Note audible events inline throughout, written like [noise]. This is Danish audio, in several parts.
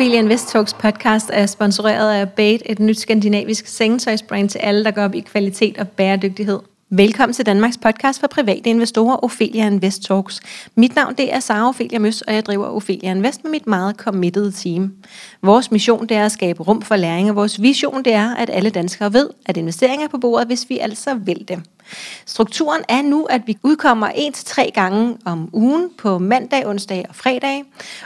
Ophelia Invest Talks podcast er sponsoreret af Bait, et nyt skandinavisk sengetøjsbrand til alle, der går op i kvalitet og bæredygtighed. Velkommen til Danmarks podcast for private investorer, Ophelia Invest Talks. Mit navn det er Sara Ophelia Møs, og jeg driver Ophelia Invest med mit meget committed team. Vores mission det er at skabe rum for læring, og vores vision det er, at alle danskere ved, at investeringer er på bordet, hvis vi altså vil det. Strukturen er nu, at vi udkommer en til tre gange om ugen på mandag, onsdag og fredag.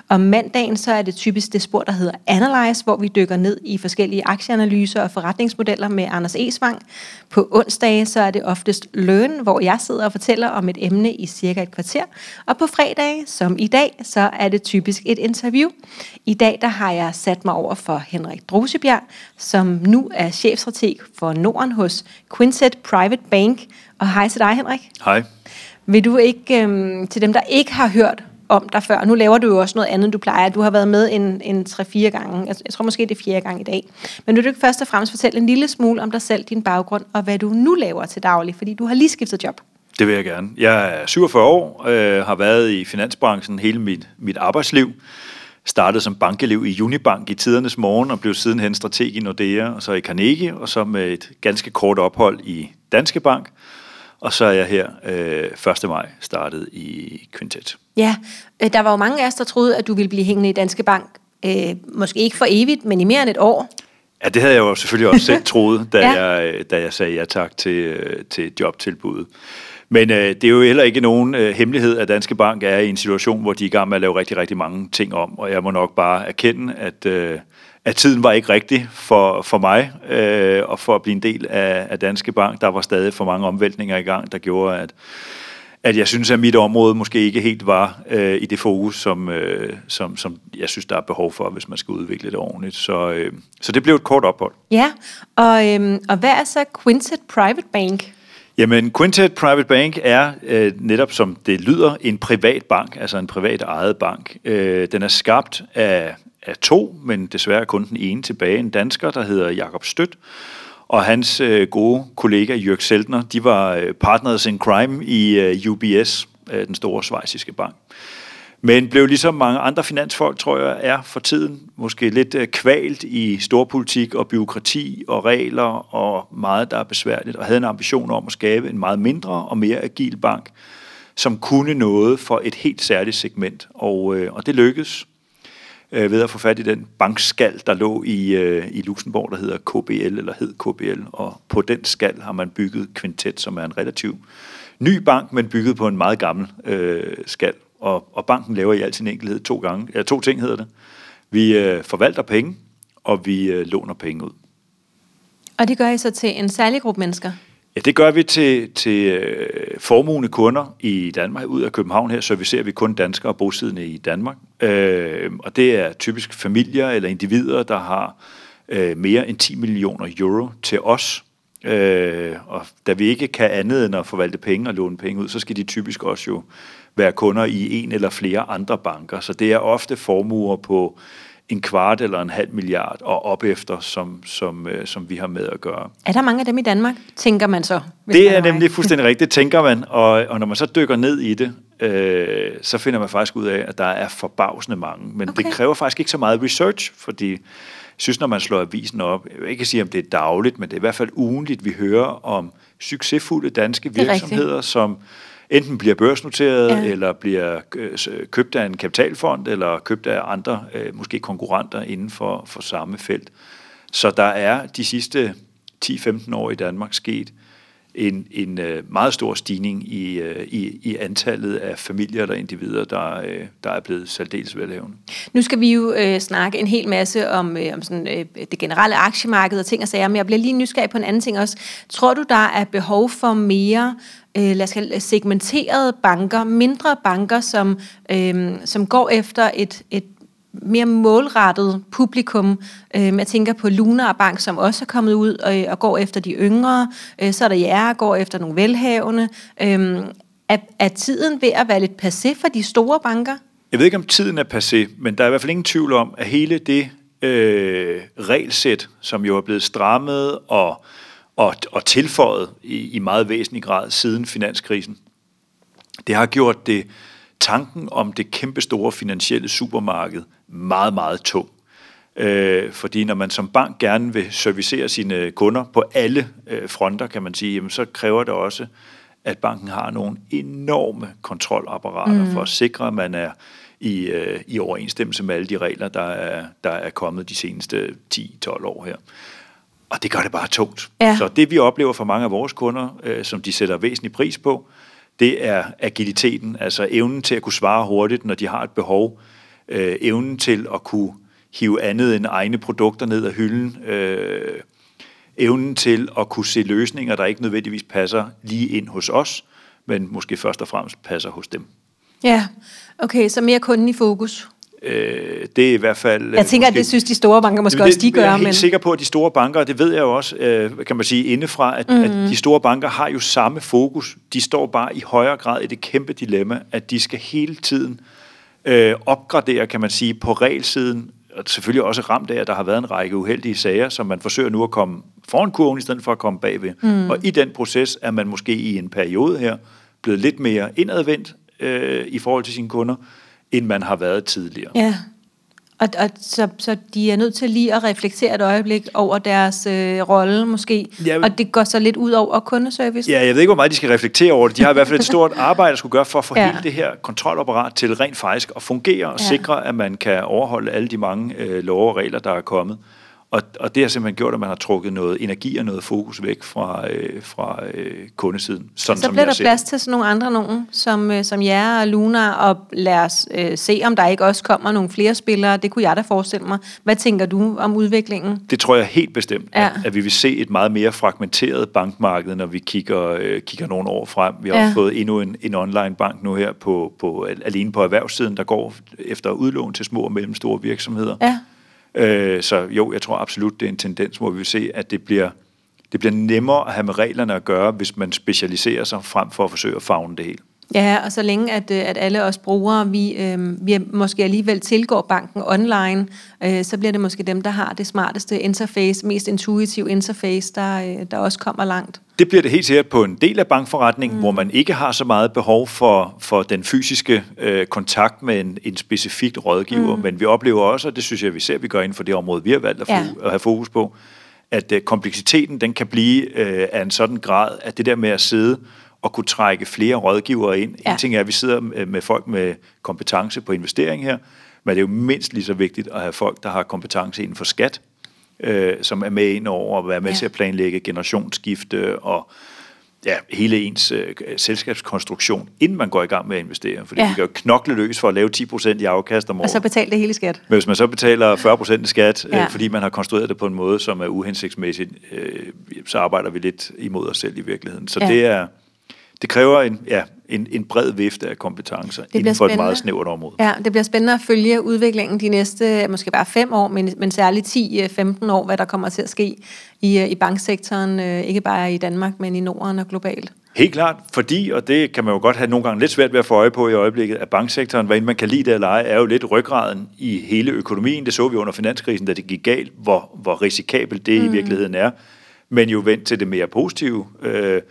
Om mandagen så er det typisk det spor, der hedder Analyze, hvor vi dykker ned i forskellige aktieanalyser og forretningsmodeller med Anders Esvang. På onsdag så er det oftest Learn, hvor jeg sidder og fortæller om et emne i cirka et kvarter. Og på fredag, som i dag, så er det typisk et interview. I dag der har jeg sat mig over for Henrik Drosebjerg, som nu er chefstrateg for Norden hos Quintet Private Bank, og hej til dig, Henrik. Hej. Vil du ikke, øhm, til dem, der ikke har hørt om dig før, nu laver du jo også noget andet, du plejer. Du har været med en, en 3-4 gange. Jeg, jeg tror måske, det er fjerde gang i dag. Men vil du ikke først og fremmest fortælle en lille smule om dig selv, din baggrund, og hvad du nu laver til daglig? Fordi du har lige skiftet job. Det vil jeg gerne. Jeg er 47 år, øh, har været i finansbranchen hele mit, mit arbejdsliv. Startede som bankelev i Unibank i tidernes morgen, og blev sidenhen strateg i Nordea, og så i Carnegie, og så med et ganske kort ophold i Danske Bank. Og så er jeg her øh, 1. maj startet i Quintet. Ja, øh, der var jo mange af os, der troede, at du ville blive hængende i Danske Bank. Øh, måske ikke for evigt, men i mere end et år. Ja, det havde jeg jo selvfølgelig også selv troet, da, ja. jeg, da jeg sagde ja tak til, øh, til jobtilbuddet. Men øh, det er jo heller ikke nogen øh, hemmelighed, at Danske Bank er i en situation, hvor de er i gang med at lave rigtig, rigtig mange ting om. Og jeg må nok bare erkende, at, øh, at tiden var ikke rigtig for, for mig øh, og for at blive en del af, af Danske Bank. Der var stadig for mange omvæltninger i gang, der gjorde, at, at jeg synes, at mit område måske ikke helt var øh, i det fokus, som, øh, som, som jeg synes, der er behov for, hvis man skal udvikle det ordentligt. Så, øh, så det blev et kort ophold. Ja, og, øh, og hvad er så Quintet Private Bank? Jamen, Quintet Private Bank er øh, netop som det lyder en privat bank, altså en privat ejet bank. Øh, den er skabt af, af to, men desværre kun den ene tilbage, en dansker, der hedder Jakob Stødt, og hans øh, gode kollega Jørg Seltner, de var øh, partners in crime i øh, UBS, øh, den store svejsiske bank. Men blev ligesom mange andre finansfolk, tror jeg, er for tiden måske lidt øh, kvalt i storpolitik og byråkrati og regler og meget, der er besværligt, og havde en ambition om at skabe en meget mindre og mere agil bank, som kunne noget for et helt særligt segment. Og, øh, og det lykkedes øh, ved at få fat i den bankskal, der lå i, øh, i Luxembourg, der hedder KBL, eller hed KBL, og på den skal har man bygget Quintet, som er en relativ ny bank, men bygget på en meget gammel øh, skal og, og banken laver i al sin enkelhed to gange, ja, to ting hedder det. Vi øh, forvalter penge, og vi øh, låner penge ud. Og det gør I så til en særlig gruppe mennesker? Ja, det gør vi til, til øh, formugende kunder i Danmark. Ud af København her servicerer vi kun danskere bosiddende i Danmark. Øh, og det er typisk familier eller individer, der har øh, mere end 10 millioner euro til os. Øh, og da vi ikke kan andet end at forvalte penge og låne penge ud, så skal de typisk også jo være kunder i en eller flere andre banker. Så det er ofte formuer på en kvart eller en halv milliard og op efter, som, som, øh, som vi har med at gøre. Er der mange af dem i Danmark, tænker man så? Det er nemlig fuldstændig rigtigt, tænker man. Og, og når man så dykker ned i det, øh, så finder man faktisk ud af, at der er forbavsende mange. Men okay. det kræver faktisk ikke så meget research, fordi synes, når man slår avisen op, jeg vil ikke sige, om det er dagligt, men det er i hvert fald ugenligt, vi hører om succesfulde danske virksomheder, som enten bliver børsnoteret, ja. eller bliver øh, købt af en kapitalfond, eller købt af andre, øh, måske konkurrenter inden for, for samme felt. Så der er de sidste 10-15 år i Danmark sket en, en øh, meget stor stigning i, øh, i, i antallet af familier og individer, der, øh, der er blevet særdeles velhavende. Nu skal vi jo øh, snakke en hel masse om, øh, om sådan, øh, det generelle aktiemarked og ting og sager, men jeg bliver lige nysgerrig på en anden ting også. Tror du, der er behov for mere øh, lad os kalde segmenterede banker, mindre banker, som, øh, som går efter et, et mere målrettet publikum. Øh, jeg tænker på Lunar Bank, som også er kommet ud og, og går efter de yngre. Øh, så er der jer, går efter nogle velhavende. Øh, er, er tiden ved at være lidt passé for de store banker? Jeg ved ikke, om tiden er passé, men der er i hvert fald ingen tvivl om, at hele det øh, regelsæt, som jo er blevet strammet og og, og tilføjet i, i meget væsentlig grad siden finanskrisen. Det har gjort det tanken om det kæmpe store finansielle supermarked meget, meget tung. Øh, fordi når man som bank gerne vil servicere sine kunder på alle øh, fronter, kan man sige, jamen, så kræver det også, at banken har nogle enorme kontrolapparater mm. for at sikre, at man er i, øh, i overensstemmelse med alle de regler, der er, der er kommet de seneste 10-12 år her. Og det gør det bare tungt. Ja. Så det vi oplever for mange af vores kunder, øh, som de sætter væsentlig pris på, det er agiliteten, altså evnen til at kunne svare hurtigt, når de har et behov, øh, evnen til at kunne hive andet end egne produkter ned af hylden, øh, evnen til at kunne se løsninger, der ikke nødvendigvis passer lige ind hos os, men måske først og fremmest passer hos dem. Ja, okay, så mere kunden i fokus. Øh, det er i hvert fald... Jeg tænker, måske, at det synes de store banker måske det, også, de gør. Jeg er helt men... sikker på, at de store banker, og det ved jeg jo også, øh, kan man sige, indefra, at, mm. at de store banker har jo samme fokus. De står bare i højere grad i det kæmpe dilemma, at de skal hele tiden øh, opgradere, kan man sige, på regelsiden, og selvfølgelig også ramt af, at der har været en række uheldige sager, som man forsøger nu at komme foran kurven, i stedet for at komme bagved. Mm. Og i den proces er man måske i en periode her blevet lidt mere indadvendt øh, i forhold til sine kunder, end man har været tidligere. Ja, og, og så, så de er nødt til lige at reflektere et øjeblik over deres øh, rolle måske, ja, og det går så lidt ud over kundeservice. Ja, jeg ved ikke, hvor meget de skal reflektere over det. De har i hvert fald et stort [laughs] arbejde at skulle gøre for at få ja. hele det her kontrolapparat til rent faktisk at fungere og ja. sikre, at man kan overholde alle de mange øh, love og regler, der er kommet. Og, og det har simpelthen gjort, at man har trukket noget energi og noget fokus væk fra, øh, fra øh, kundesiden. Sådan, så bliver der plads til sådan nogle andre nogen, som, øh, som jer og Luna, og lad os øh, se, om der ikke også kommer nogle flere spillere. Det kunne jeg da forestille mig. Hvad tænker du om udviklingen? Det tror jeg helt bestemt, ja. at, at vi vil se et meget mere fragmenteret bankmarked, når vi kigger, øh, kigger nogle år frem. Vi har ja. fået endnu en, en online bank nu her, på, på, alene på erhvervssiden, der går efter udlån til små og mellemstore virksomheder. Ja Øh, så jo, jeg tror absolut, det er en tendens, hvor vi vil se, at det bliver, det bliver nemmere at have med reglerne at gøre, hvis man specialiserer sig frem for at forsøge at fagne det hele. Ja, og så længe at, øh, at alle os brugere, vi, øh, vi måske alligevel tilgår banken online, øh, så bliver det måske dem, der har det smarteste interface, mest intuitive interface, der, øh, der også kommer langt. Det bliver det helt sikkert på en del af bankforretningen, mm. hvor man ikke har så meget behov for, for den fysiske øh, kontakt med en, en specifik rådgiver, mm. men vi oplever også, og det synes jeg, vi ser, vi gør inden for det område, vi har valgt at, ja. at have fokus på, at øh, kompleksiteten den kan blive øh, af en sådan grad, at det der med at sidde at kunne trække flere rådgivere ind. Ja. En ting er, at vi sidder med folk med kompetence på investering her, men det er jo mindst lige så vigtigt at have folk, der har kompetence inden for skat, øh, som er med ind over at være med ja. til at planlægge generationsskifte og ja, hele ens øh, selskabskonstruktion, inden man går i gang med at investere. Fordi ja. vi kan jo knokle løs for at lave 10% i afkast om året. Og så betale det hele skat. Men hvis man så betaler 40% i skat, øh, ja. øh, fordi man har konstrueret det på en måde, som er uhensigtsmæssigt, øh, så arbejder vi lidt imod os selv i virkeligheden. Så ja. det er det kræver en, ja, en, en bred vifte af kompetencer det inden for et meget snævert område. Ja, det bliver spændende at følge udviklingen de næste, måske bare fem år, men, men særligt 10-15 år, hvad der kommer til at ske i, i banksektoren, øh, ikke bare i Danmark, men i Norden og globalt. Helt klart, fordi, og det kan man jo godt have nogle gange lidt svært ved at få øje på i øjeblikket, at banksektoren, hvad end man kan lide det eller ej, er jo lidt ryggraden i hele økonomien. Det så vi under finanskrisen, da det gik galt, hvor, hvor risikabelt det mm. i virkeligheden er. Men jo vendt til det mere positive. Øh,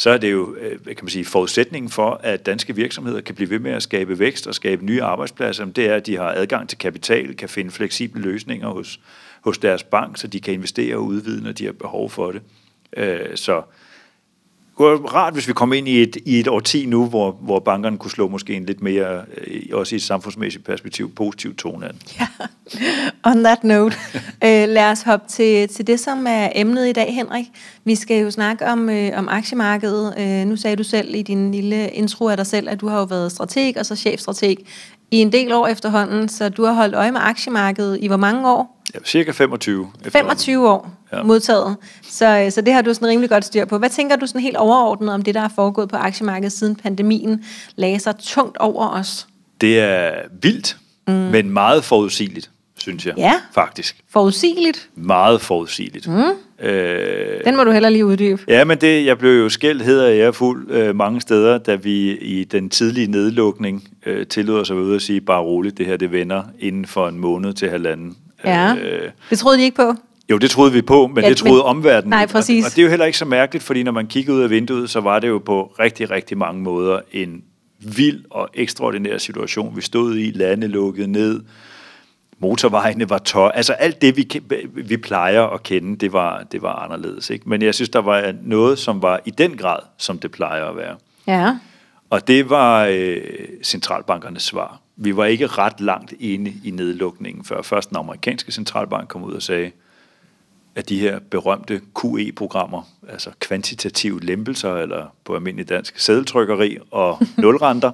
så er det jo øh, kan man sige, forudsætningen for, at danske virksomheder kan blive ved med at skabe vækst og skabe nye arbejdspladser, det er, at de har adgang til kapital, kan finde fleksible løsninger hos, hos deres bank, så de kan investere og udvide, når de har behov for det. Øh, så kunne rart, hvis vi kom ind i et, i et årti nu, hvor, hvor bankerne kunne slå måske en lidt mere, øh, også i et samfundsmæssigt perspektiv, positiv tone an. Ja, on that note. øh, lad os hoppe til, til det, som er emnet i dag, Henrik. Vi skal jo snakke om, øh, om aktiemarkedet. Øh, nu sagde du selv i din lille intro af dig selv, at du har jo været strateg og så chefstrateg i en del år efterhånden, så du har holdt øje med aktiemarkedet i hvor mange år? Ja, cirka 25. 25 år ja. modtaget. Så, så det har du sådan rimelig godt styr på. Hvad tænker du sådan helt overordnet om det, der er foregået på aktiemarkedet siden pandemien lagde sig tungt over os? Det er vildt, mm. men meget forudsigeligt, synes jeg. Ja, faktisk. Forudsigeligt? Meget forudsigeligt. Mm. Øh, Den må du heller lige uddybe. Ja, men det, jeg blev jo skældt hedder jeg fuld øh, mange steder, da vi i den tidlige nedlukning øh, tillod os at ude og sige, bare roligt, det her det vender inden for en måned til halvanden. Ja, øh, det troede de ikke på? Jo, det troede vi på, men ja, det troede men, omverdenen. Nej, præcis. Og, og det er jo heller ikke så mærkeligt, fordi når man kigger ud af vinduet, så var det jo på rigtig, rigtig mange måder en vild og ekstraordinær situation, vi stod i. Lande lukket ned, motorvejene var tør. Altså alt det, vi, vi plejer at kende, det var, det var anderledes. Ikke? Men jeg synes, der var noget, som var i den grad, som det plejer at være. Ja. Og det var øh, centralbankernes svar. Vi var ikke ret langt inde i nedlukningen, før først den amerikanske centralbank kom ud og sagde, at de her berømte QE-programmer, altså kvantitative lempelser, eller på almindelig dansk sædeltrykkeri og [laughs] nulrenter,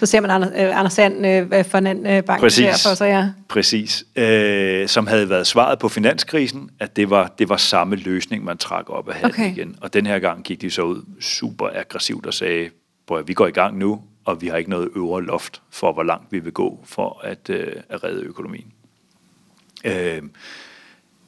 så ser man Anders, øh, Anders Sand øh, for den øh, bank præcis, der for sig, ja. Præcis. Øh, som havde været svaret på finanskrisen, at det var, det var samme løsning, man trak op af hatten okay. igen. Og den her gang gik de så ud super aggressivt og sagde, at vi går i gang nu, og vi har ikke noget øvre loft for, hvor langt vi vil gå for at, øh, at redde økonomien. Øh,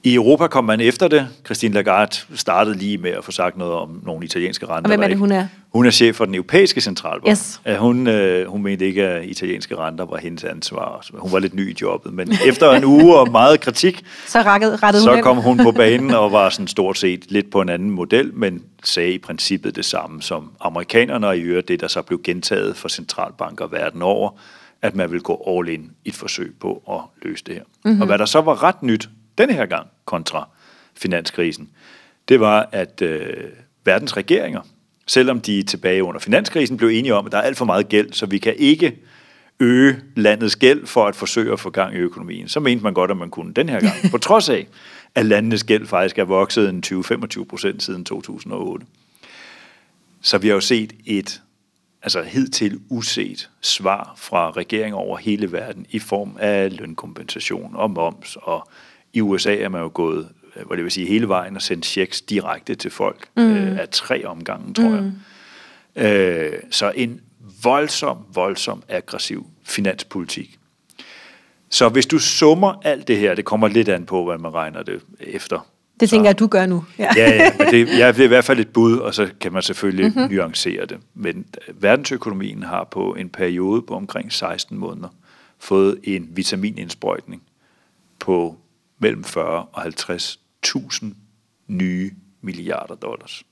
i Europa kom man efter det. Christine Lagarde startede lige med at få sagt noget om nogle italienske renter. Og hvem er det, hun er? Hun er chef for den europæiske centralbank. Yes. Hun, øh, hun mente ikke, at italienske renter var hendes ansvar. Hun var lidt ny i jobbet, men [laughs] efter en uge og meget kritik, så, rettede, rettede så kom hun på banen og var sådan stort set lidt på en anden model, men sagde i princippet det samme som amerikanerne, og i øvrigt det, der så blev gentaget for centralbanker verden over, at man vil gå all in i et forsøg på at løse det her. Mm-hmm. Og hvad der så var ret nyt denne her gang kontra finanskrisen, det var, at øh, verdens regeringer, selvom de tilbage under finanskrisen blev enige om, at der er alt for meget gæld, så vi kan ikke øge landets gæld for at forsøge at få gang i økonomien. Så mente man godt, at man kunne den her gang, på trods af, at landenes gæld faktisk er vokset en 20-25 procent siden 2008. Så vi har jo set et altså hidtil uset svar fra regeringer over hele verden i form af lønkompensation og moms og i USA er man jo gået, øh, hvad det vil sige, hele vejen og sendt checks direkte til folk mm. øh, af tre omgange, tror mm. jeg. Øh, så en voldsom, voldsom aggressiv finanspolitik. Så hvis du summer alt det her, det kommer lidt an på, hvad man regner det efter. Det tænker jeg, at du gør nu. Ja, ja, ja men det, ja, det er i hvert fald et bud, og så kan man selvfølgelig mm-hmm. nuancere det. Men verdensøkonomien har på en periode på omkring 16 måneder fået en vitaminindsprøjtning på mellem 40 og 50.000 nye milliarder dollars.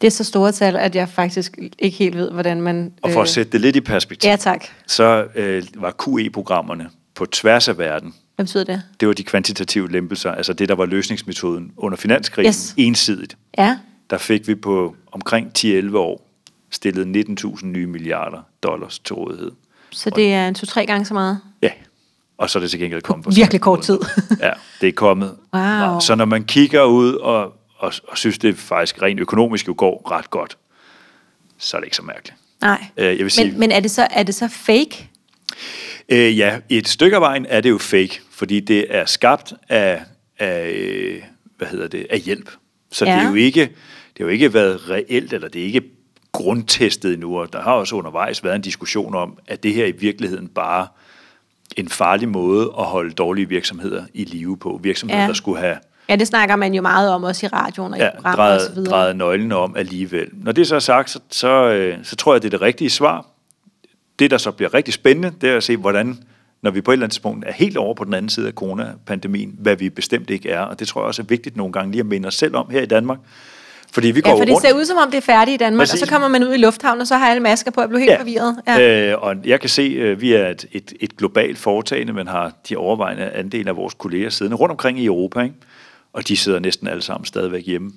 Det er så store tal, at jeg faktisk ikke helt ved, hvordan man... Og for at øh, sætte det lidt i perspektiv, ja, tak. så øh, var QE-programmerne på tværs af verden. Hvad betyder det? Det var de kvantitative lempelser, altså det, der var løsningsmetoden under finanskrisen, yes. ensidigt. Ja. Der fik vi på omkring 10-11 år stillet 19.000 nye milliarder dollars til rådighed. Så det er en to-tre gange så meget? Og så er det til gengæld kommet på virkelig kort tid. ja, det er kommet. Wow. Så når man kigger ud og, og, og synes, det faktisk rent økonomisk jo går ret godt, så er det ikke så mærkeligt. Nej, øh, jeg vil sige, men, men er, det så, er det så fake? Øh, ja, i et stykke af vejen er det jo fake, fordi det er skabt af, af hvad hedder det, af hjælp. Så ja. det er jo ikke, det har jo ikke været reelt, eller det er ikke grundtestet endnu, og der har også undervejs været en diskussion om, at det her i virkeligheden bare en farlig måde at holde dårlige virksomheder i live på. Virksomheder, ja. der skulle have... Ja, det snakker man jo meget om også i radioen og ja, i programmer drejet, og så videre. drejet nøglen om alligevel. Når det så er sagt, så, så, øh, så tror jeg, det er det rigtige svar. Det, der så bliver rigtig spændende, det er at se, hvordan, når vi på et eller andet tidspunkt er helt over på den anden side af coronapandemien, hvad vi bestemt ikke er. Og det tror jeg også er vigtigt nogle gange lige at minde os selv om her i Danmark. Fordi vi går ja, for det rundt. ser ud som om, det er færdigt i Danmark, Præcis. og så kommer man ud i lufthavnen, og så har alle masker på, og bliver helt ja. forvirret. Ja. Øh, og jeg kan se, at øh, vi er et, et, et globalt foretagende, men har de overvejende andel af vores kolleger siddende rundt omkring i Europa, ikke? og de sidder næsten alle sammen stadigvæk hjemme.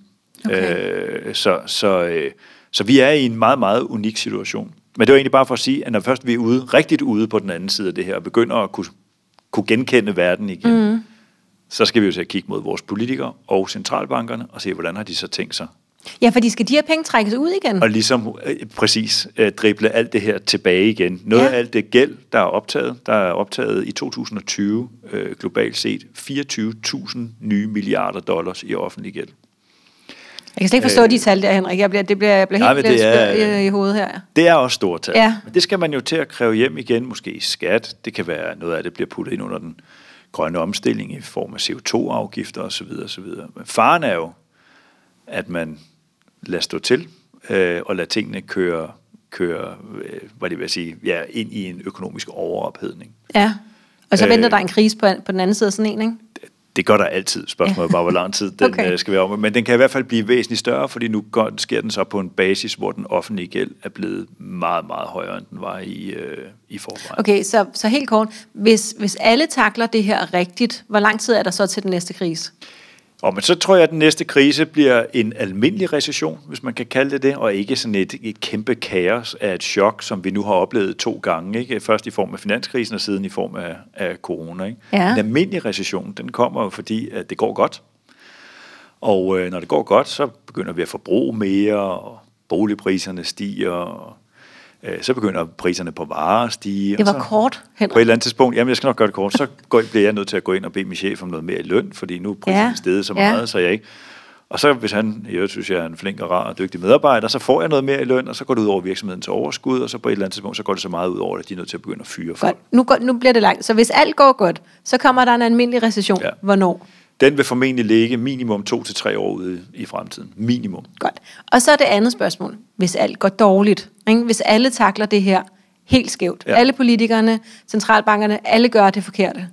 Okay. Øh, så, så, øh, så vi er i en meget, meget unik situation. Men det var egentlig bare for at sige, at når først vi er ude, rigtigt ude på den anden side af det her, og begynder at kunne, kunne genkende verden igen, mm. Så skal vi jo så kigge mod vores politikere og centralbankerne, og se, hvordan har de så tænkt sig Ja, fordi skal de her penge trækkes ud igen? Og ligesom øh, præcis øh, drible alt det her tilbage igen. Noget ja. af alt det gæld, der er optaget, der er optaget i 2020 øh, globalt set 24.000 nye milliarder dollars i offentlig gæld. Jeg kan slet ikke forstå øh, de tal der, Henrik. Jeg bliver, det bliver, jeg bliver helt nej, det er, i, i hovedet her. Det er også store tal. Ja. Men det skal man jo til at kræve hjem igen, måske i skat. Det kan være noget af det bliver puttet ind under den grønne omstilling i form af CO2-afgifter osv. osv. Men faren er jo, at man lader stå til øh, og lader tingene køre, køre øh, hvad det vil sige, ja, ind i en økonomisk overophedning. Ja, og så venter øh, der en krise på, på den anden side af sådan en, ikke? Det gør der altid. Spørgsmålet er bare, hvor lang tid den Okay. [laughs] okay. skal være om. Men den kan i hvert fald blive væsentligt større, fordi nu går, sker den så på en basis, hvor den offentlige gæld er blevet meget, meget højere, end den var i, øh, i forvejen. Okay, så, så helt kort. Hvis, hvis alle takler det her rigtigt, hvor lang tid er der så til den næste krise? Og men så tror jeg, at den næste krise bliver en almindelig recession, hvis man kan kalde det det, og ikke sådan et, et kæmpe kaos af et chok, som vi nu har oplevet to gange. Ikke? Først i form af finanskrisen, og siden i form af, af corona. Ikke? Ja. En almindelig recession, den kommer jo fordi, at det går godt. Og øh, når det går godt, så begynder vi at forbruge mere, og boligpriserne stiger, og så begynder priserne på varer at stige. Det og var så, kort, Henrik. på et eller andet tidspunkt, jamen jeg skal nok gøre det kort, så går, bliver jeg nødt til at gå ind og bede min chef om noget mere i løn, fordi nu er prisen Ja, ja. steget så ja. meget, så jeg ikke... Og så hvis han, øvrigt synes jeg er en flink og rar og dygtig medarbejder, så får jeg noget mere i løn, og så går det ud over virksomhedens overskud, og så på et eller andet tidspunkt, så går det så meget ud over, at de er nødt til at begynde at fyre folk. Godt. Nu, går, nu bliver det langt. Så hvis alt går godt, så kommer der en almindelig recession. Ja. Hvornår? Den vil formentlig ligge minimum to til tre år ude i fremtiden. Minimum. Godt. Og så er det andet spørgsmål. Hvis alt går dårligt, ikke? hvis alle takler det her helt skævt, ja. Alle politikerne, centralbankerne, alle gør det forkerte,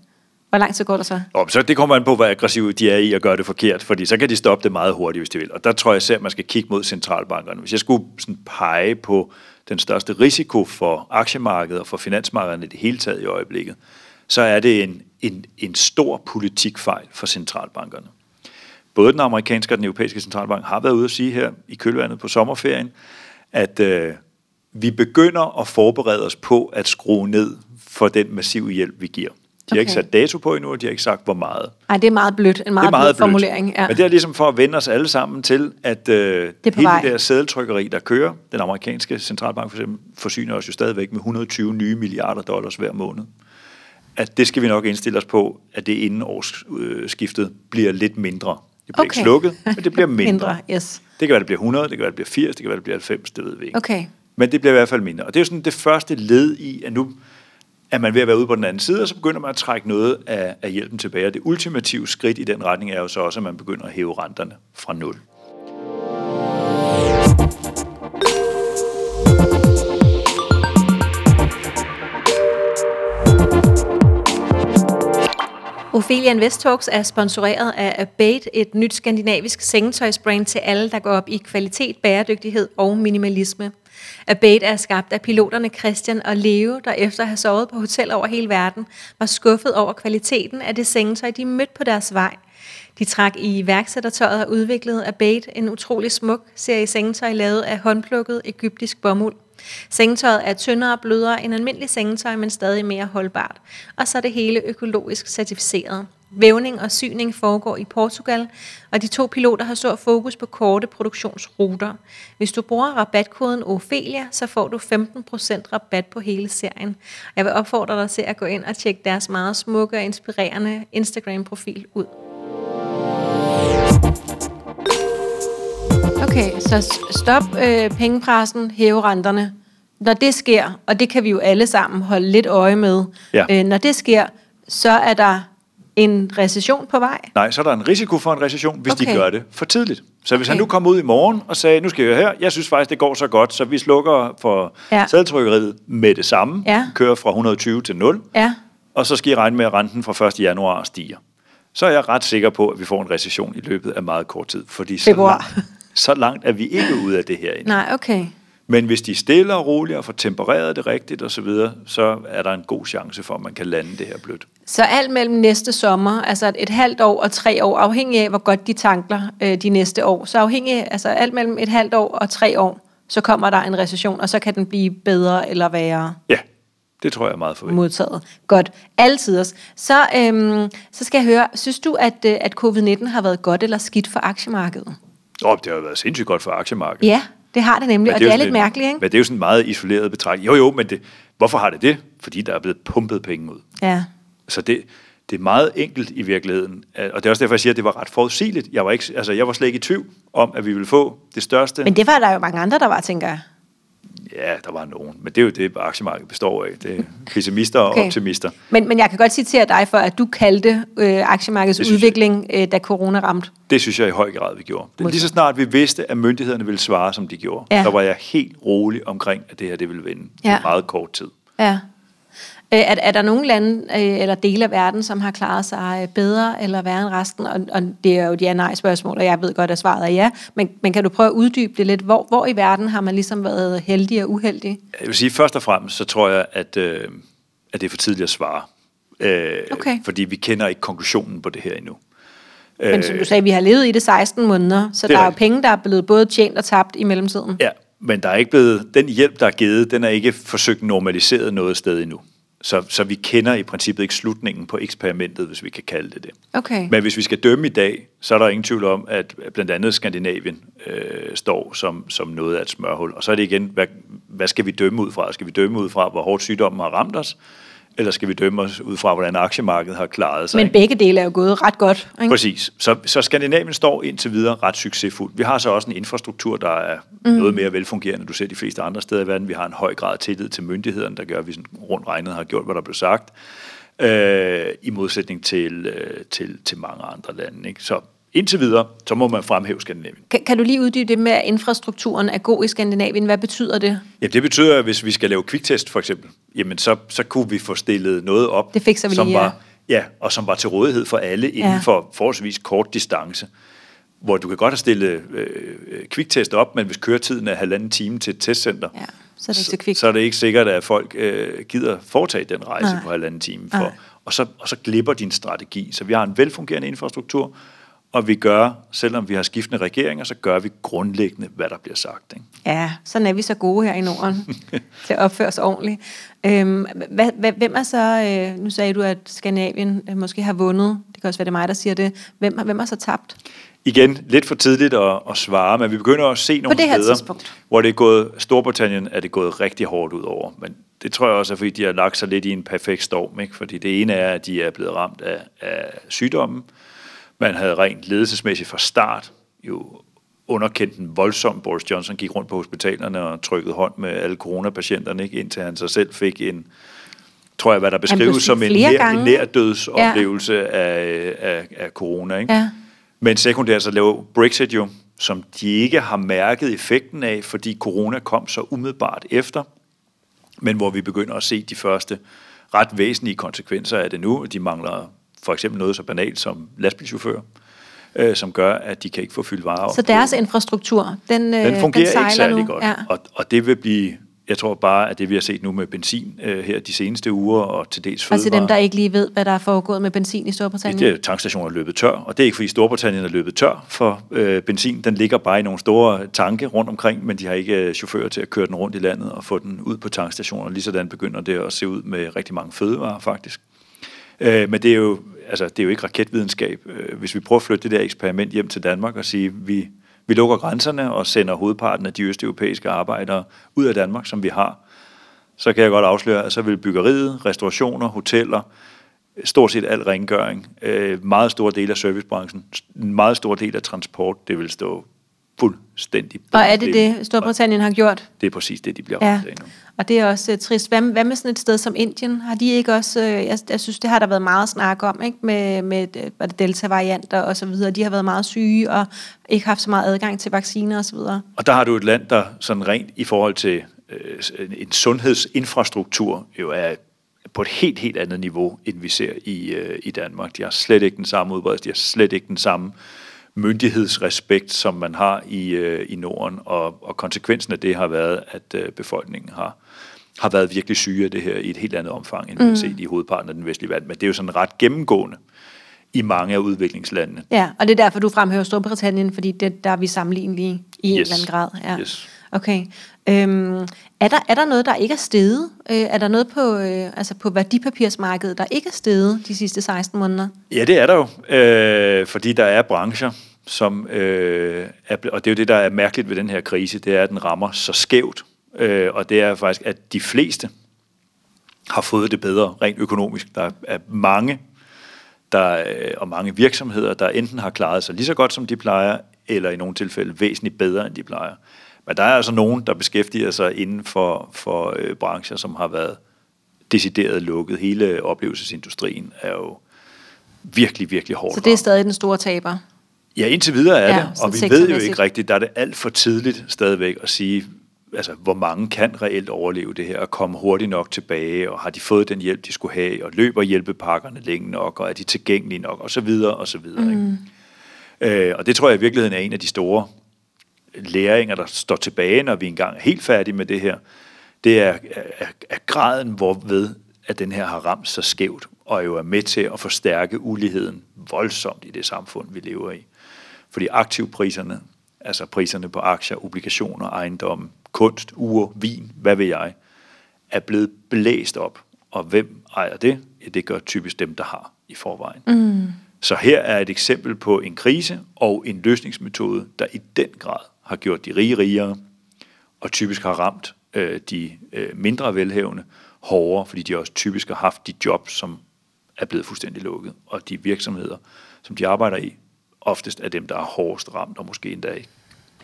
hvor lang tid går der så? Og så det kommer an på, hvor aggressive de er i at gøre det forkert, fordi så kan de stoppe det meget hurtigt, hvis de vil. Og der tror jeg selv, at man skal kigge mod centralbankerne. Hvis jeg skulle sådan pege på den største risiko for aktiemarkedet og for finansmarkederne i det hele taget i øjeblikket, så er det en, en, en stor politikfejl for centralbankerne. Både den amerikanske og den europæiske centralbank har været ude at sige her i kølvandet på sommerferien, at øh, vi begynder at forberede os på at skrue ned for den massive hjælp, vi giver. De har ikke Okay. sat dato på endnu, og de har ikke sagt, hvor meget. Nej, det er meget blødt. En meget, det er meget blød formulering. Ja. Men det er ligesom for at vende os alle sammen til, at øh, Det hele vej. det der sædeltrykkeri, der kører, den amerikanske centralbank for eksempel, forsyner os jo stadigvæk med 120 nye milliarder dollars hver måned. At det skal vi nok indstille os på, at det inden årsskiftet bliver lidt mindre. Det bliver Okay. ikke slukket, men det bliver [laughs] mindre. Mindre, yes. Det kan være, det bliver 100, det kan være, det bliver 80, det kan være, det bliver 90, det ved vi ikke. Okay. Men det bliver i hvert fald mindre. Og det er jo sådan det første led i, at nu er man ved at være ude på den anden side, og så begynder man at trække noget af, af hjælpen tilbage. Og det ultimative skridt i den retning er jo så også, at man begynder at hæve renterne fra nul. Ophelia Invest Talks er sponsoreret af Abate, et nyt skandinavisk sengetøjsbrand til alle, der går op i kvalitet, bæredygtighed og minimalisme. Abate er skabt af piloterne Christian og Leo, der efter at have sovet på hotel over hele verden, var skuffet over kvaliteten af det sengetøj, de mødte på deres vej. De trak i iværksættertøjet og udviklede Abate, en utrolig smuk serie sengetøj lavet af håndplukket egyptisk bomuld. Sengetøjet er tyndere og blødere end almindelig sengetøj, men stadig mere holdbart. Og så er det hele økologisk certificeret. Vævning og syning foregår i Portugal, og de to piloter har stor fokus på korte produktionsruter. Hvis du bruger rabatkoden Ophelia, så får du 15% rabat på hele serien. Jeg vil opfordre dig til at gå ind og tjekke deres meget smukke og inspirerende Instagram-profil ud. Okay, så stop øh, pengepressen, hæve renterne. Når det sker, og det kan vi jo alle sammen holde lidt øje med, Ja. øh, når det sker, så er der en recession på vej. Nej, så er der en risiko for en recession, hvis okay. De gør det for tidligt. Så hvis Okay. han nu kommer ud i morgen og sagde, nu skal jeg her, jeg synes faktisk, det går så godt, så vi slukker for Ja. ja. sædeltrykkeriet med det samme, Ja. kører fra 120 til 0, Ja, og så skal I regne med, at renten fra 1. januar stiger. Så er jeg ret sikker på, at vi får en recession i løbet af meget kort tid, fordi så Februar. langt, så langt er vi ikke ude af det her endnu. nej, okay. Men hvis de er stille og roligt og får tempereret det rigtigt osv., så, videre, så er der en god chance for, at man kan lande det her blødt. Så alt mellem næste sommer, altså et halvt år og tre år, afhængig af, hvor godt de tankler øh, de næste år, så afhængig, altså alt mellem et halvt år og tre år, så kommer der en recession, og så kan den blive bedre eller værre Ja, det tror jeg er meget forventet. modtaget. Godt. Altid. Så, øhm, så skal jeg høre, synes du, at, øh, at covid-19 har været godt eller skidt for aktiemarkedet? Oh, det har jo været sindssygt godt for aktiemarkedet. Ja, det har det nemlig, og det jo er lidt mærkeligt, ikke? Men det er jo sådan en meget isoleret betragtning. Jo, jo, men det, hvorfor har det det? Fordi der er blevet pumpet penge ud. Ja. Så det, det er meget enkelt i virkeligheden. Øh, Og det er også derfor, jeg siger, at det var ret forudsigeligt. Jeg var, ikke, altså, jeg var slet ikke i tvivl om, at vi ville få det største. Men det var der jo mange andre, der var, tænker jeg. Ja, der var nogen. Men det er jo det, aktiemarkedet består af. Det er [laughs] pessimister og Okay. optimister. Men, men jeg kan godt citere dig for, at du kaldte øh, aktiemarkedets Det synes jeg. udvikling, øh, da corona ramte. Det synes jeg i høj grad, vi gjorde. Det, lige så snart vi vidste, at myndighederne ville svare, som de gjorde, Ja. så var jeg helt rolig omkring, at det her det ville vinde Ja. i meget kort tid. Ja. Øh, er, er der nogle lande øh, eller dele af verden, som har klaret sig øh, bedre eller værre end resten? Og, og det er jo et ja-nej-spørgsmål, og jeg ved godt, at svaret er ja. Men, men kan du prøve at uddybe det lidt? Hvor, hvor i verden har man ligesom været heldig og uheldig? Jeg vil sige, først og fremmest, så tror jeg, at, øh, at det er for tidligt at svare. Øh, Okay. Fordi vi kender ikke konklusionen på det her endnu. Men som du sagde, vi har levet i det 16 måneder, så Det er der er jo penge, der er blevet både tjent og tabt i mellemtiden. Ja, men der er ikke blevet, den hjælp, der er givet, den er ikke forsøgt normaliseret noget sted endnu. Så, så vi kender i princippet ikke slutningen på eksperimentet, hvis vi kan kalde det det. Okay. Men hvis vi skal dømme i dag, så er der ingen tvivl om, at blandt andet Skandinavien øh, står som, som noget af et smørhul. Og så er det igen, hvad, hvad skal vi dømme ud fra? Skal vi dømme ud fra, hvor hårdt sygdommen har ramt os? Eller skal vi dømme os ud fra, hvordan aktiemarkedet har klaret sig? Men begge dele er jo gået ret godt. Ikke? Præcis. Så, så Skandinavien står indtil videre ret succesfuldt. Vi har så også en infrastruktur, der er mm. noget mere velfungerende. Du ser de fleste andre steder i verden. Vi har en høj grad af tillid til myndighederne, der gør, at vi sådan rundt regnet har gjort, hvad der blev sagt. Øh, I modsætning til, øh, til, til mange andre lande. Ikke? Så indtil videre, så må man fremhæve Skandinavien. Kan, kan du lige uddybe det med, at infrastrukturen er god i Skandinavien? Hvad betyder det? Ja, det betyder, at hvis vi skal lave kviktest for eksempel, jamen så, så kunne vi få stillet noget op, Det fikser vi som lige, ja. var, ja, og som var til rådighed for alle inden Ja. for forholdsvis kort distance. Hvor du kan godt have stillet øh, øh, kviktest op, men hvis køretiden er halvanden time til et testcenter, Ja, så er det ikke så kvikt. så er det ikke sikkert, at folk øh, gider foretage den rejse Nej. på halvanden time. For, Nej. og, så, og så glipper din strategi. Så vi har en velfungerende infrastruktur, og vi gør, selvom vi har skiftende regeringer, så gør vi grundlæggende, hvad der bliver sagt. Ikke? Ja, sådan er vi så gode her i Norden [laughs] til at opføre os ordentligt. Øhm, hvad, hvad, hvem er så, øh, nu sagde du, at Skandinavien øh, måske har vundet, det kan også være, det er mig, der siger det. Hvem, hvem har så tabt? Igen, lidt for tidligt at, at svare, men vi begynder at se nogle det her steder, tidspunkt. hvor det er gået, Storbritannien er det gået rigtig hårdt ud over. Men det tror jeg også er, fordi de har lagt sig lidt i en perfekt storm. Ikke? Fordi det ene er, at de er blevet ramt af, af sygdommen. Man havde rent ledelsesmæssigt fra start jo underkendt den voldsomt. Boris Johnson gik rundt på hospitalerne og trykkede hånd med alle coronapatienterne, ikke? indtil han sig selv fik en, tror jeg, hvad der beskrives som en nær, en nærdødsoplevelse ja. af, af, af corona. Ikke? Ja. Men sekundært så laver Brexit jo, som de ikke har mærket effekten af, fordi corona kom så umiddelbart efter, men hvor vi begynder at se de første ret væsentlige konsekvenser af det nu. De mangler for eksempel noget så banalt som lastbilchauffører, øh, som gør, at de kan ikke få fyldt varer. Så deres på- infrastruktur, den, øh, den fungerer sejler ikke særlig nu. godt. Ja. Og, og det vil blive, jeg tror bare, at det vi har set nu med benzin øh, her de seneste uger, og til dels til fødevarer, dem, der ikke lige ved, hvad der er foregået med benzin i Storbritannien. det er tankstationer er løbet tør, og det er ikke fordi Storbritannien er løbet tør for øh, benzin. Den ligger bare i nogle store tanke rundt omkring, men de har ikke øh, chauffører til at køre den rundt i landet og få den ud på tankstationer. Ligesådan begynder det at se ud med rigtig mange fødevarer faktisk. Øh, men det er, jo, altså, det er jo ikke raketvidenskab. Øh, hvis vi prøver at flytte det der eksperiment hjem til Danmark og sige, vi, vi lukker grænserne og sender hovedparten af de østeuropæiske arbejdere ud af Danmark, som vi har, så kan jeg godt afsløre, at så vil byggeriet, restaurationer, hoteller, stort set al rengøring, øh, meget stor del af servicebranchen, en meget stor del af transport, det vil stå fuldstændig Og er det det, Storbritannien har gjort? Det er præcis det, de bliver Ja, ramt nu. og det er også uh, trist. Hvad, hvad med sådan et sted som Indien? Har de ikke også, uh, jeg, jeg synes, det har der været meget snak om, ikke? med, med øh, hvad det, delta-varianter og så videre. De har været meget syge og ikke haft så meget adgang til vacciner og så videre. Og der har du et land, der sådan rent i forhold til øh, en sundhedsinfrastruktur jo er på et helt, helt andet niveau, end vi ser i, øh, i Danmark. De har slet ikke den samme udbredelse, de har slet ikke den samme myndighedsrespekt, som man har i, øh, i Norden, og, og konsekvensen af det har været, at øh, befolkningen har, har været virkelig syge af det her i et helt andet omfang, end vi har set i hovedparten af den vestlige verden. Men det er jo sådan ret gennemgående i mange af udviklingslandene. Ja, og det er derfor, du fremhæver Storbritannien, fordi det, der er vi sammenlignelige i en Yes. eller anden grad. Ja. Yes. Okay. Øhm, er, der, er der noget, der ikke er steget? Øh, er der noget på, øh, altså på værdipapirsmarkedet, der ikke er steget de sidste 16 måneder? Ja, det er der jo, øh, fordi der er brancher, som øh, er, og det er jo det, der er mærkeligt ved den her krise, det er, at den rammer så skævt, øh, og det er faktisk, at de fleste har fået det bedre rent økonomisk. Der er mange, der, øh, og mange virksomheder, der enten har klaret sig lige så godt, som de plejer, eller i nogle tilfælde væsentligt bedre, end de plejer. Men der er altså nogen, der beskæftiger sig inden for, for øh, brancher, som har været decideret lukket. Hele oplevelsesindustrien er jo virkelig, virkelig hårdt Så det er stadig den store taber. Ja, indtil videre er Ja, det, og vi ved jo ikke rigtigt, der er det alt for tidligt stadigvæk at sige, altså, hvor mange kan reelt overleve det her og komme hurtigt nok tilbage, og har de fået den hjælp, de skulle have, og løber hjælpepakkerne længe nok, og er de tilgængelige nok, og så videre, og så videre. Mm. Ikke? Øh, og det tror jeg i virkeligheden er en af de store læringer, der står tilbage, når vi engang er helt færdige med det her. Det er, er, er graden, hvorved at den her har ramt så skævt, og jo er med til at forstærke uligheden voldsomt i det samfund, vi lever i. Fordi aktivpriserne, altså priserne på aktier, obligationer, ejendomme, kunst, ure, vin, hvad ved jeg, er blevet blæst op. Og hvem ejer det? Ja, det gør typisk dem, der har i forvejen. Mm. Så her er et eksempel på en krise og en løsningsmetode, der i den grad har gjort de rige rigere, og typisk har ramt øh, de øh, mindre velhævende hårdere, fordi de også typisk har haft de jobs, som er blevet fuldstændig lukket, og de virksomheder, som de arbejder i, oftest er dem, der er hårdest ramt, og måske endda ikke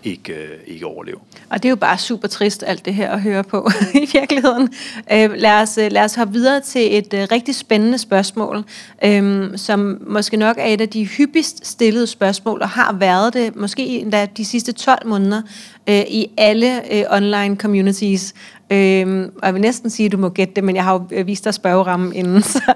ikke, øh, ikke overleve. Og det er jo bare super trist, alt det her at høre på [laughs] i virkeligheden. Øh, lad, os, øh, lad os hoppe videre til et øh, rigtig spændende spørgsmål, øh, som måske nok er et af de hyppigst stillede spørgsmål, og har været det måske endda de sidste 12 måneder øh, i alle øh, online communities. Øh, og jeg vil næsten sige, at du må gætte det, men jeg har jo øh, vist dig spørgerammen inden, [laughs] så,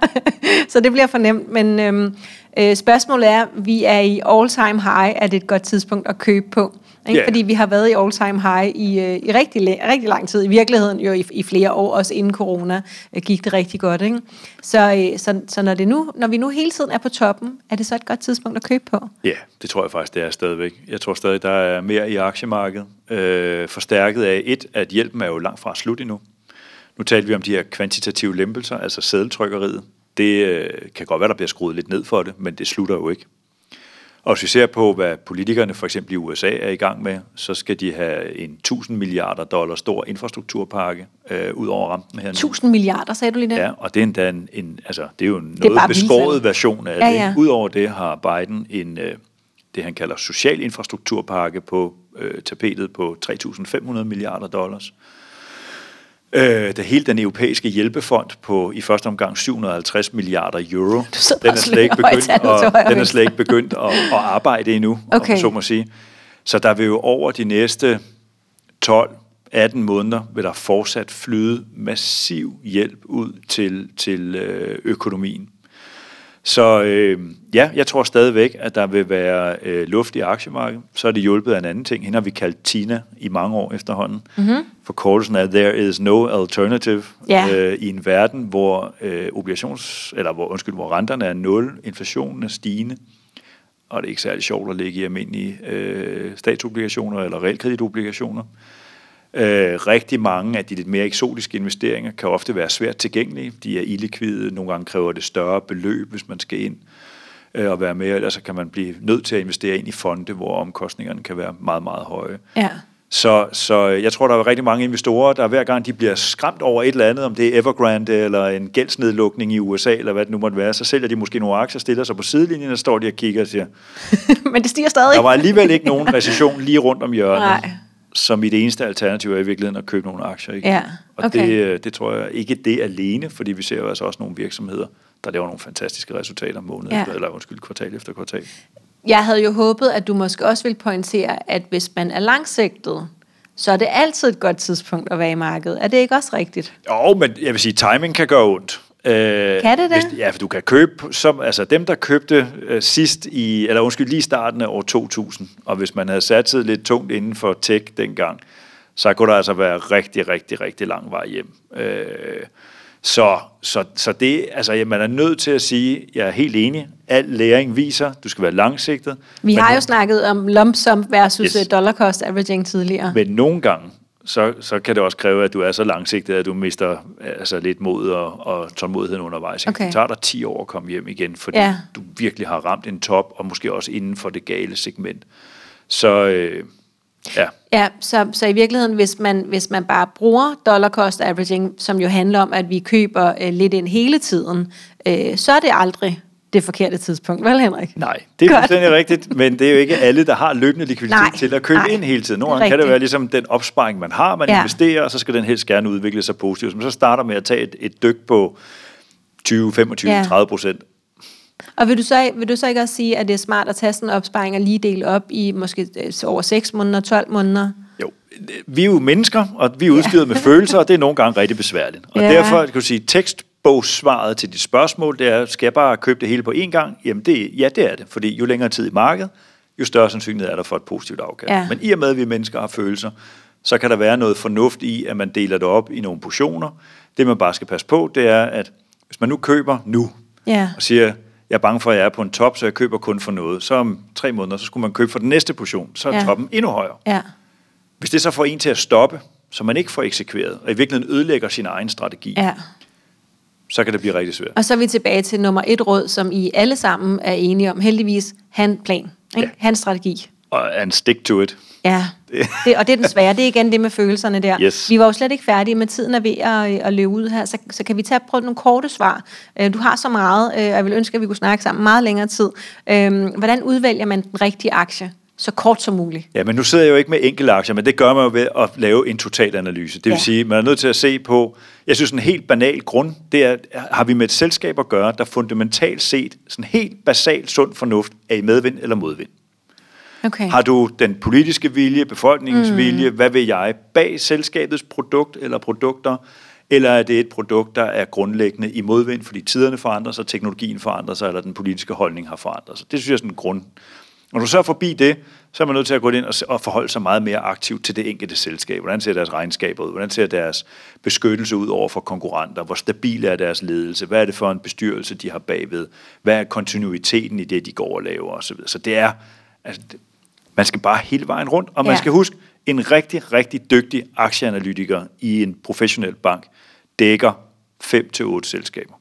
så det bliver fornemt. Men øhm, øh, spørgsmålet er, vi er i all time high, er det et godt tidspunkt at købe på? Ikke? Yeah. Fordi vi har været i all time high i, øh, i rigtig, rigtig lang tid. I virkeligheden jo i, i flere år, også inden corona, øh, gik det rigtig godt. Ikke? Så, øh, så, så når, det nu, når vi nu hele tiden er på toppen, er det så et godt tidspunkt at købe på? Ja, yeah, det tror jeg faktisk, det er stadigvæk. Jeg tror stadig, der er mere i aktiemarkedet. Øh, forstærket af et, at hjælpen er jo langt fra slut endnu. Nu talte vi om de her kvantitative lempelser, altså sædeltrykkeriet. Det øh, kan godt være, der bliver skruet lidt ned for det, men det slutter jo ikke. Og hvis vi ser på, hvad politikerne for eksempel i USA er i gang med, så skal de have en 1000 milliarder dollar stor infrastrukturpakke øh, ud over rampen her nu. 1000 milliarder, sagde du lige det? Ja, og det er endda en, en altså, det er jo en noget beskåret vildt. version af ja, ja. det. Udover det har Biden en, øh, det han kalder social infrastrukturpakke på øh, tapetet på 3.500 milliarder dollars. Øh, det hele den europæiske hjælpefond på i første omgang 750 milliarder euro. Den er slet ikke begyndt, at, den er slet ikke begyndt at, at arbejde endnu, okay. om så må sige. Så der vil jo over de næste 12-18 måneder, vil der fortsat flyde massiv hjælp ud til, til øh, økonomien. Så øh, ja, jeg tror stadigvæk, at der vil være øh, luft i aktiemarkedet. Så er det hjulpet af en anden ting. Hende har vi kaldt Tina i mange år efterhånden. Mm-hmm. Forkortelsen er There is no alternative yeah. øh, i en verden, hvor øh, obligations, eller hvor, undskyld, hvor renterne er nul, inflationen er stigende, og det er ikke særlig sjovt at ligge i almindelige øh, statsobligationer eller realkreditobligationer. Øh, rigtig mange af de lidt mere eksotiske investeringer kan ofte være svært tilgængelige. De er illikvide, nogle gange kræver det større beløb, hvis man skal ind øh, og være med, ellers kan man blive nødt til at investere ind i fonde, hvor omkostningerne kan være meget, meget høje. Ja. Så, så jeg tror, der er rigtig mange investorer, der hver gang de bliver skræmt over et eller andet, om det er Evergrande eller en gældsnedlukning i USA, eller hvad det nu måtte være, så sælger de måske nogle aktier, stiller sig på sidelinjen, og står de og kigger og siger... [laughs] Men det stiger stadig. Der var alligevel ikke nogen recession lige rundt om hjørnet. Nej så mit eneste alternativ er i virkeligheden at købe nogle aktier. Ikke? Ja, okay. Og det, øh, det tror jeg ikke det alene, fordi vi ser jo altså også nogle virksomheder, der laver nogle fantastiske resultater måned ja. efter, eller undskyld, kvartal efter kvartal. Jeg havde jo håbet, at du måske også ville pointere, at hvis man er langsigtet, så er det altid et godt tidspunkt at være i markedet. Er det ikke også rigtigt? Jo, men jeg vil sige, timing kan gøre ondt. Øh, kan det det? Hvis, ja, for du kan købe, som, altså dem der købte øh, sidst i, eller undskyld, lige starten af år 2000, og hvis man havde sat sig lidt tungt inden for tech dengang, så kunne der altså være rigtig, rigtig, rigtig lang vej hjem. Øh, så, så, så det, altså man er nødt til at sige, jeg er helt enig, al læring viser, du skal være langsigtet. Vi har jo snakket om lump sum versus yes. dollar cost averaging tidligere. Men nogle gange, så, så kan det også kræve, at du er så langsigtet, at du mister altså, lidt mod og, og tålmodigheden undervejs. Okay. Det tager dig 10 år at komme hjem igen, fordi ja. du virkelig har ramt en top, og måske også inden for det gale segment. Så øh, ja. Ja, så, så i virkeligheden, hvis man, hvis man bare bruger dollar cost averaging, som jo handler om, at vi køber øh, lidt ind hele tiden, øh, så er det aldrig det forkerte tidspunkt, vel Henrik? Nej, det er Godt. fuldstændig rigtigt, men det er jo ikke alle, der har løbende likviditet nej, til at købe nej, ind hele tiden. Nogle gange kan det være ligesom den opsparing, man har, man ja. investerer, og så skal den helst gerne udvikle sig positivt. Men så starter med at tage et, et dyk på 20, 25, ja. 30 procent. Og vil du, så, vil du så ikke også sige, at det er smart at tage sådan en opsparing og lige dele op i måske øh, over 6 måneder, 12 måneder? Jo, vi er jo mennesker, og vi er udstyret ja. med følelser, og det er nogle gange rigtig besværligt. Og ja. derfor kan du sige, tekstbogssvaret til dit spørgsmål, det er, skal jeg bare købe det hele på én gang? Jamen det, ja, det er det, fordi jo længere tid i markedet, jo større sandsynlighed er der for et positivt afkast. Ja. Men i og med, at vi mennesker har følelser, så kan der være noget fornuft i, at man deler det op i nogle portioner. Det, man bare skal passe på, det er, at hvis man nu køber nu, ja. og siger, jeg er bange for, at jeg er på en top, så jeg køber kun for noget. Så om tre måneder, så skulle man købe for den næste portion, så er ja. toppen endnu højere. Ja. Hvis det så får en til at stoppe, så man ikke får eksekveret, og i virkeligheden ødelægger sin egen strategi, ja. Så kan det blive rigtig svært. Og så er vi tilbage til nummer et råd, som I alle sammen er enige om. Heldigvis, han plan. Ikke? Ja. Hans strategi. Og and stick to it. Ja, det, og det er den svære. Det er igen det med følelserne der. Yes. Vi var jo slet ikke færdige med tiden er ved at, at løbe ud her, så, så kan vi tage prøve nogle korte svar. Øh, du har så meget, øh, og jeg vil ønske, at vi kunne snakke sammen meget længere tid. Øh, hvordan udvælger man den rigtige aktie? Så kort som muligt. Ja, men nu sidder jeg jo ikke med enkelte aktier, men det gør man jo ved at lave en totalanalyse. Det vil ja. sige, man er nødt til at se på, jeg synes en helt banal grund, det er, har vi med et selskab at gøre, der fundamentalt set, sådan helt basalt sund fornuft, er i medvind eller modvind. Okay. Har du den politiske vilje, befolkningens mm. vilje, hvad vil jeg, bag selskabets produkt eller produkter, eller er det et produkt, der er grundlæggende i modvind, fordi tiderne forandrer sig, teknologien forandrer sig, eller den politiske holdning har forandret sig. Det synes jeg er sådan en grund. Når du så er forbi det, så er man nødt til at gå ind og forholde sig meget mere aktivt til det enkelte selskab. Hvordan ser deres regnskaber ud? Hvordan ser deres beskyttelse ud over for konkurrenter? Hvor stabil er deres ledelse? Hvad er det for en bestyrelse, de har bagved? Hvad er kontinuiteten i det, de går og laver? Og så, videre. så det er, altså, man skal bare hele vejen rundt, og man ja. skal huske, en rigtig, rigtig dygtig aktieanalytiker i en professionel bank dækker 5-8 selskaber.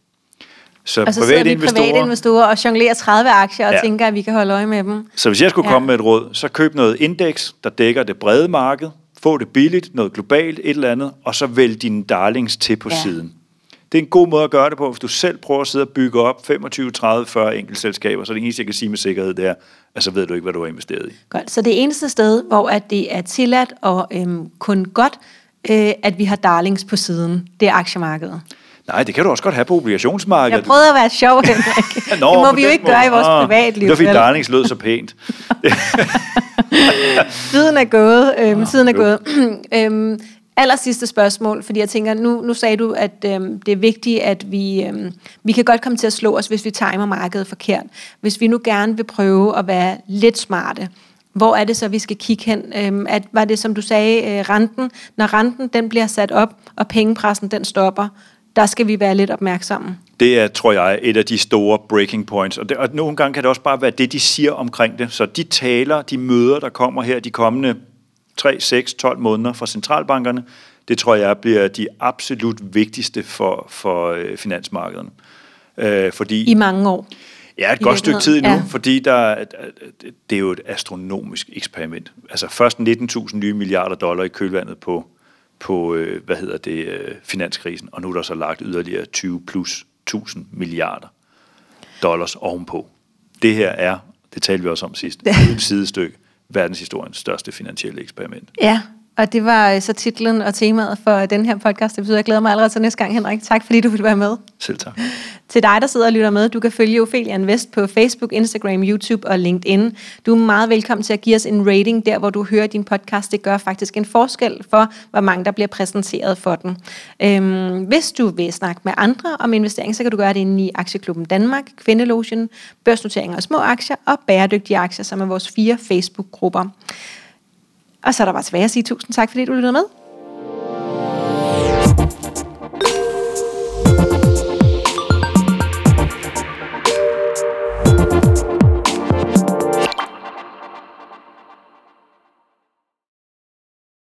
Så og så private sidder vi investorer, private investorer og jonglerer 30 aktier og ja. tænker, at vi kan holde øje med dem. Så hvis jeg skulle ja. komme med et råd, så køb noget indeks, der dækker det brede marked, få det billigt, noget globalt, et eller andet, og så vælg dine darlings til på ja. siden. Det er en god måde at gøre det på, hvis du selv prøver at sidde og bygge op 25, 30, 40 enkeltselskaber, så det eneste, jeg kan sige med sikkerhed, det er, at så ved du ikke, hvad du har investeret i. Godt, så det eneste sted, hvor at det er tilladt og øhm, kun godt, øh, at vi har darlings på siden, det er aktiemarkedet. Nej, det kan du også godt have på obligationsmarkedet. Jeg prøvede at være sjov, [laughs] Henrik. Nå, det må vi jo ikke måde. gøre i vores ah, privatliv. Det var fordi darlings lød så pænt. [laughs] tiden er gået. Øhm, ah, tiden er gået. [clears throat] øhm, aller sidste spørgsmål, fordi jeg tænker, nu, nu sagde du, at øhm, det er vigtigt, at vi, øhm, vi kan godt komme til at slå os, hvis vi timer markedet forkert. Hvis vi nu gerne vil prøve at være lidt smarte, hvor er det så, vi skal kigge hen? Øhm, at, var det, som du sagde, øh, renten? Når renten den bliver sat op, og pengepressen den stopper, der skal vi være lidt opmærksomme. Det er, tror jeg, et af de store breaking points. Og, det, og nogle gange kan det også bare være det, de siger omkring det. Så de taler, de møder, der kommer her de kommende 3, 6, 12 måneder fra centralbankerne, det tror jeg bliver de absolut vigtigste for, for øh, finansmarkederne. Øh, fordi, I mange år? Ja, et godt stykke tid nu, ja. fordi der, det er jo et astronomisk eksperiment. Altså først 19.000 nye milliarder dollar i kølvandet på, på øh, hvad hedder det, øh, finanskrisen, og nu er der så lagt yderligere 20 plus 1000 milliarder dollars ovenpå. Det her er, det talte vi også om sidst, et sidestykke verdenshistoriens største finansielle eksperiment. Ja, og det var øh, så titlen og temaet for den her podcast episode. Jeg glæder mig allerede til næste gang, Henrik. Tak fordi du ville være med. Selv tak. Til dig, der sidder og lytter med, du kan følge Ophelia Invest på Facebook, Instagram, YouTube og LinkedIn. Du er meget velkommen til at give os en rating der, hvor du hører din podcast. Det gør faktisk en forskel for, hvor mange der bliver præsenteret for den. Øhm, hvis du vil snakke med andre om investering, så kan du gøre det inde i Aktieklubben Danmark, Kvindelotion, børsnoteringer og små aktier og bæredygtige aktier, som er vores fire Facebook-grupper. Og så er der bare tilbage at sige tusind tak, fordi du lyttede med.